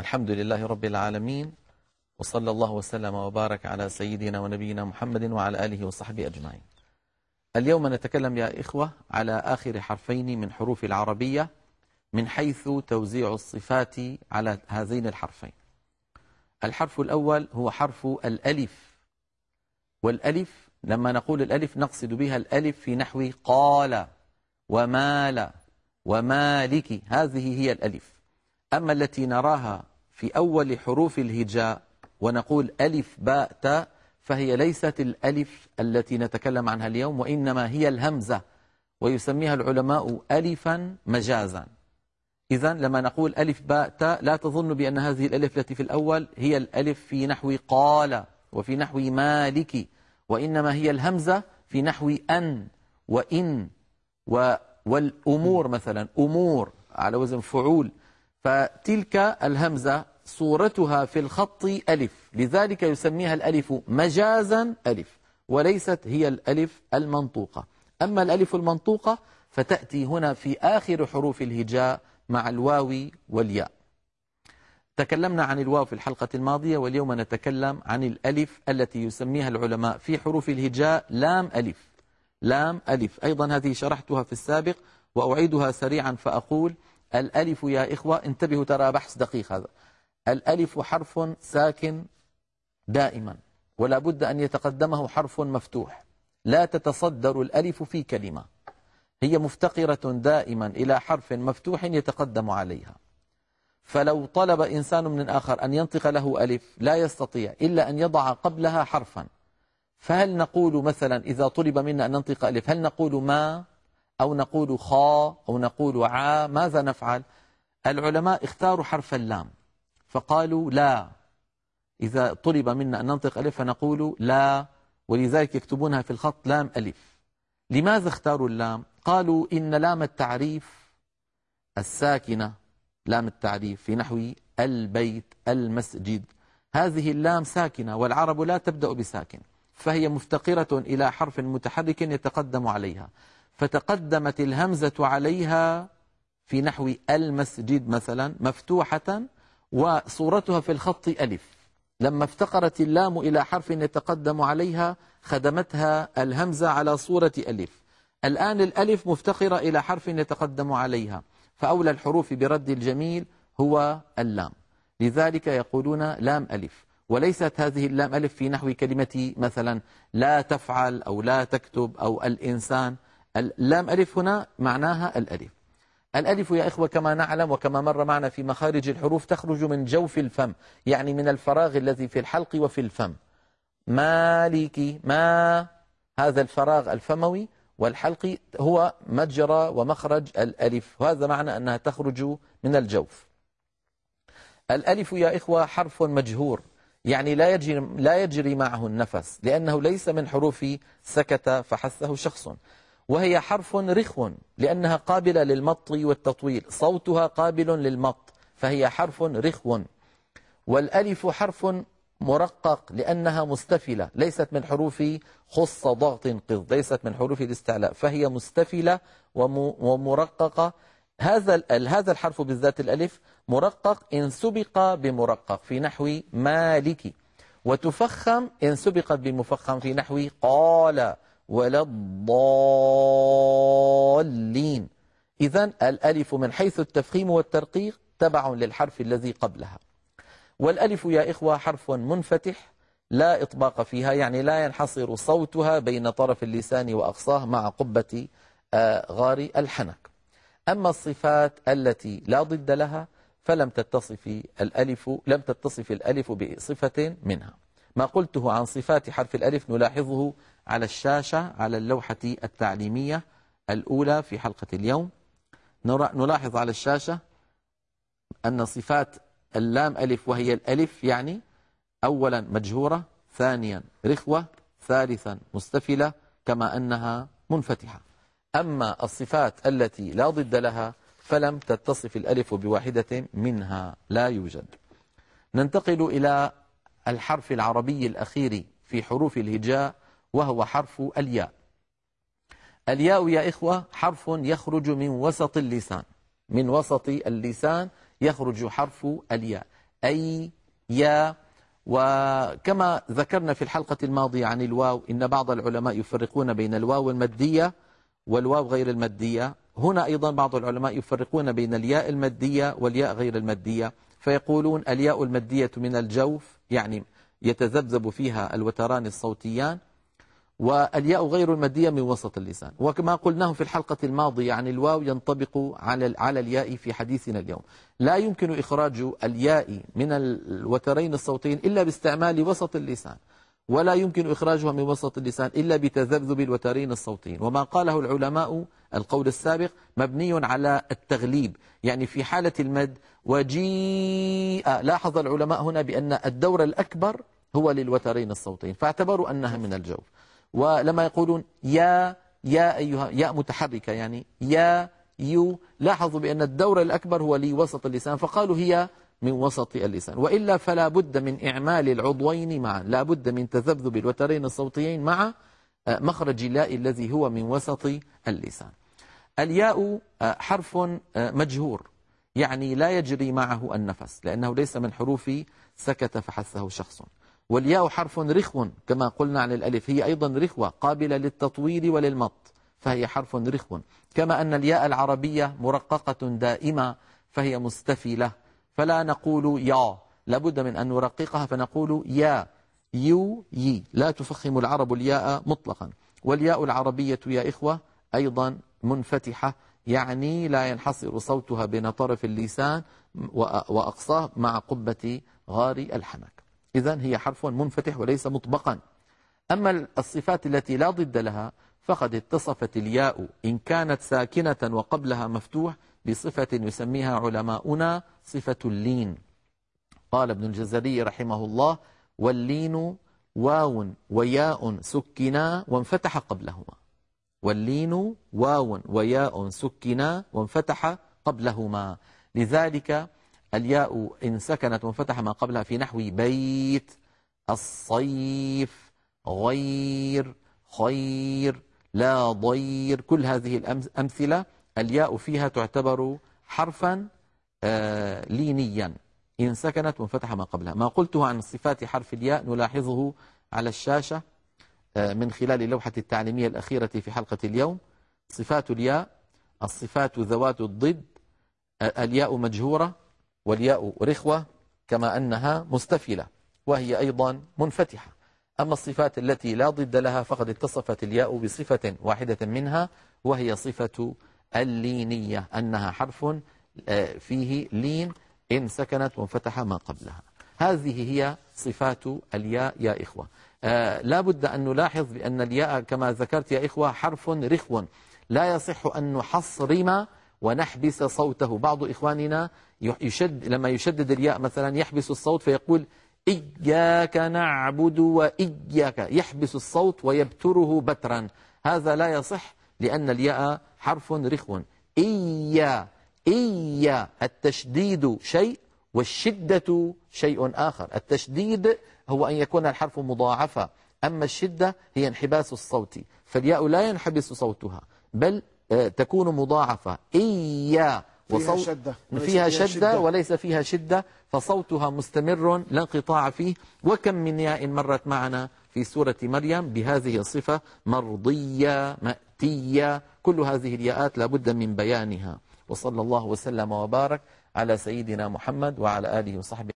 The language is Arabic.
الحمد لله رب العالمين وصلى الله وسلم وبارك على سيدنا ونبينا محمد وعلى آله وصحبه أجمعين. اليوم نتكلم يا إخوة على آخر حرفين من حروف العربية من حيث توزيع الصفات على هذين الحرفين. الحرف الأول هو حرف الألف والألف لما نقول الألف نقصد بها الألف في نحو قال ومال ومالك هذه هي الألف. أما التي نراها في أول حروف الهجاء ونقول ألف باء تاء فهي ليست الألف التي نتكلم عنها اليوم وإنما هي الهمزة ويسميها العلماء ألفا مجازا. إذا لما نقول ألف باء تاء لا تظن بأن هذه الألف التي في الأول هي الألف في نحو قال وفي نحو مالك وإنما هي الهمزة في نحو أن وإن والأمور مثلا أمور على وزن فعول. فتلك الهمزة صورتها في الخط ألف. لذلك يسميها الألف مجازا ألف وليست هي الألف المنطوقة. أما الألف المنطوقة فتأتي هنا في آخر حروف الهجاء مع الواو والياء. تكلمنا عن الواو في الحلقة الماضية واليوم نتكلم عن الألف التي يسميها العلماء في حروف الهجاء لام ألف. لام ألف. أيضا هذه شرحتها في السابق وأعيدها سريعا فأقول الألف يا إخوة انتبهوا ترى بحث دقيق هذا. الألف حرف ساكن دائما ولا بد أن يتقدمه حرف مفتوح. لا تتصدر الألف في كلمة. هي مفتقرة دائما إلى حرف مفتوح يتقدم عليها. فلو طلب إنسان من آخر أن ينطق له ألف لا يستطيع إلا أن يضع قبلها حرفا. فهل نقول مثلا إذا طلب منا أن ننطق ألف هل نقول ما؟ أو نقول خا أو نقول عا ماذا نفعل؟ العلماء اختاروا حرف اللام فقالوا لا. إذا طلب منا أن ننطق ألف فنقول لا ولذلك يكتبونها في الخط لام ألف. لماذا اختاروا اللام؟ قالوا إن لام التعريف الساكنة لام التعريف في نحو البيت المسجد. هذه اللام ساكنة والعرب لا تبدأ بساكن فهي مفتقرة إلى حرف متحرك يتقدم عليها. فتقدمت الهمزة عليها في نحو المسجد مثلا مفتوحة وصورتها في الخط ألف. لما افتقرت اللام إلى حرف يتقدم عليها خدمتها الهمزة على صورة ألف. الآن الألف مفتقرة إلى حرف يتقدم عليها. فأولى الحروف برد الجميل هو اللام. لذلك يقولون لام ألف. وليست هذه اللام ألف في نحو كلمة مثلا لا تفعل أو لا تكتب أو الإنسان اللام ألف هنا معناها الألف. الألف يا إخوة كما نعلم وكما مر معنا في مخارج الحروف تخرج من جوف الفم يعني من الفراغ الذي في الحلق وفي الفم. مالك ما هذا الفراغ الفموي والحلقي هو مجرى ومخرج الألف. وهذا معنى أنها تخرج من الجوف. الألف يا إخوة حرف مجهور يعني لا يجري, لا يجري معه النفس لأنه ليس من حروف سكت فحثه شخص. وهي حرف رخو لأنها قابلة للمط والتطويل. صوتها قابل للمط فهي حرف رخو. والألف حرف مرقق لأنها مستفلة ليست من حروف خص ضغط قض ليست من حروف الاستعلاء فهي مستفلة ومرققة. هذا هذا الحرف بالذات الألف مرقق إن سبق بمرقق في نحو مالك. وتفخم إن سبقت بمفخم في نحو قال. ولا الضالين. إذا الألف من حيث التفخيم والترقيق تبع للحرف الذي قبلها. والألف يا إخوة حرف منفتح لا إطباق فيها يعني لا ينحصر صوتها بين طرف اللسان وأقصاه مع قبة آه، غار الحنك. أما الصفات التي لا ضد لها فلم تتصف الألف لم تتصف الألف بصفة منها. ما قلته عن صفات حرف الألف نلاحظه على الشاشة على اللوحة التعليمية الأولى في حلقة اليوم. نلاحظ على الشاشة أن صفات اللام ألف وهي الألف يعني أولا مجهورة ثانيا رخوة ثالثا مستفلة كما أنها منفتحة. أما الصفات التي لا ضد لها فلم تتصف الألف بواحدة منها لا يوجد. ننتقل إلى الحرف العربي الأخير في حروف الهجاء وهو حرف الياء. الياء يا إخوة حرف يخرج من وسط اللسان. من وسط اللسان يخرج حرف الياء. أي يا وكما ذكرنا في الحلقة الماضية عن الواو إن بعض العلماء يفرقون بين الواو المادية والواو غير المادية هنا أيضا بعض العلماء يفرقون بين الياء المادية والياء غير المادية فيقولون الياء المادية من الجوف يعني يتذبذب فيها الوتران الصوتيان والياء غير المادية من وسط اللسان. وكما قلناه في الحلقة الماضية عن الواو ينطبق على على الياء في حديثنا اليوم. لا يمكن إخراج الياء من الوترين الصوتيين إلا باستعمال وسط اللسان. ولا يمكن إخراجها من وسط اللسان إلا بتذبذب الوترين الصوتيين وما قاله العلماء القول السابق مبني على التغليب. يعني في حالة المد وجيء. لاحظ العلماء هنا بأن الدور الأكبر هو للوترين الصوتيين فاعتبروا أنها من الجوف. ولما يقولون يا يا أيها يا متحركة يعني يا يو لاحظوا بأن الدور الأكبر هو لوسط اللسان. فقالوا هي من وسط اللسان وإلا فلا بد من إعمال العضوين معا. لا بد من تذبذب الوترين الصوتيين مع آه، مخرج الياء الذي هو من وسط اللسان. الياء آه، حرف آه، مجهور. يعني لا يجري معه النفس لأنه ليس من حروف سكت فحسه شخص. والياء حرف رخو كما قلنا عن الألف هي أيضا رخوة قابلة للتطويل وللمط فهي حرف رخو. كما أن الياء العربية مرققة دائمة فهي مستفلة فلا نقول يا. لابد من أن نرققها فنقول يا. يو يي. لا تفخم العرب الياء مطلقا. والياء العربية يا إخوة أيضا منفتحة يعني لا ينحصر صوتها بين طرف اللسان وأقصاه مع قبة غار الحنك إذا هي حرف منفتح وليس مطبقا. أما الصفات التي لا ضد لها فقد اتصفت الياء. إن كانت ساكنة وقبلها مفتوح بصفة يسميها علماؤنا صفة اللين. قال ابن الجزري رحمه الله واللين واو وياء سكنا وانفتح قبلهما. واللين واو وياء سكنا وانفتح قبلهما. لذلك الياء إن سكنت وانفتح ما قبلها في نحو بيت الصيف غير خير لا ضير كل هذه الأمثلة الياء فيها تعتبر حرفا آه، لينيا. إن سكنت وانفتح ما قبلها. ما قلته عن صفات حرف الياء نلاحظه على الشاشة آه، من خلال اللوحة التعليمية الأخيرة في حلقة اليوم. صفات الياء الصفات ذوات الضد آه، الياء مجهورة والياء رخوة كما أنها مستفلة وهي أيضا منفتحة. أما الصفات التي لا ضد لها فقد اتصفت الياء بصفة واحدة منها وهي صفة اللينية أنها حرف آه، فيه لين إن سكنت وانفتح ما قبلها. هذه هي صفات الياء يا إخوة. آه، لا بد أن نلاحظ بأن الياء كما ذكرت يا إخوة حرف رخو. لا يصح أن نحصرم ونحبس صوته. بعض إخواننا يشد لما يشدد الياء مثلا يحبس الصوت فيقول إياك نعبد وإياك. يحبس الصوت ويبتره بترا. هذا لا يصح لأن الياء حرف رخو. إيا إيا التشديد شيء والشدة شيء آخر. التشديد هو أن يكون الحرف مضاعفة أما الشدة هي انحباس الصوت. فالياء لا ينحبس صوتها بل آه، تكون مضاعفة. إيا فيها شدة, فيها شدة, شدة. وليس فيها شدة فصوتها مستمر لا انقطاع فيه. وكم من ياء مرت معنا في سورة مريم بهذه الصفة مرضية مأتية. كل هذه الياءات لابد من بيانها. وصلى الله وسلم وبارك على سيدنا محمد وعلى آله وصحبه.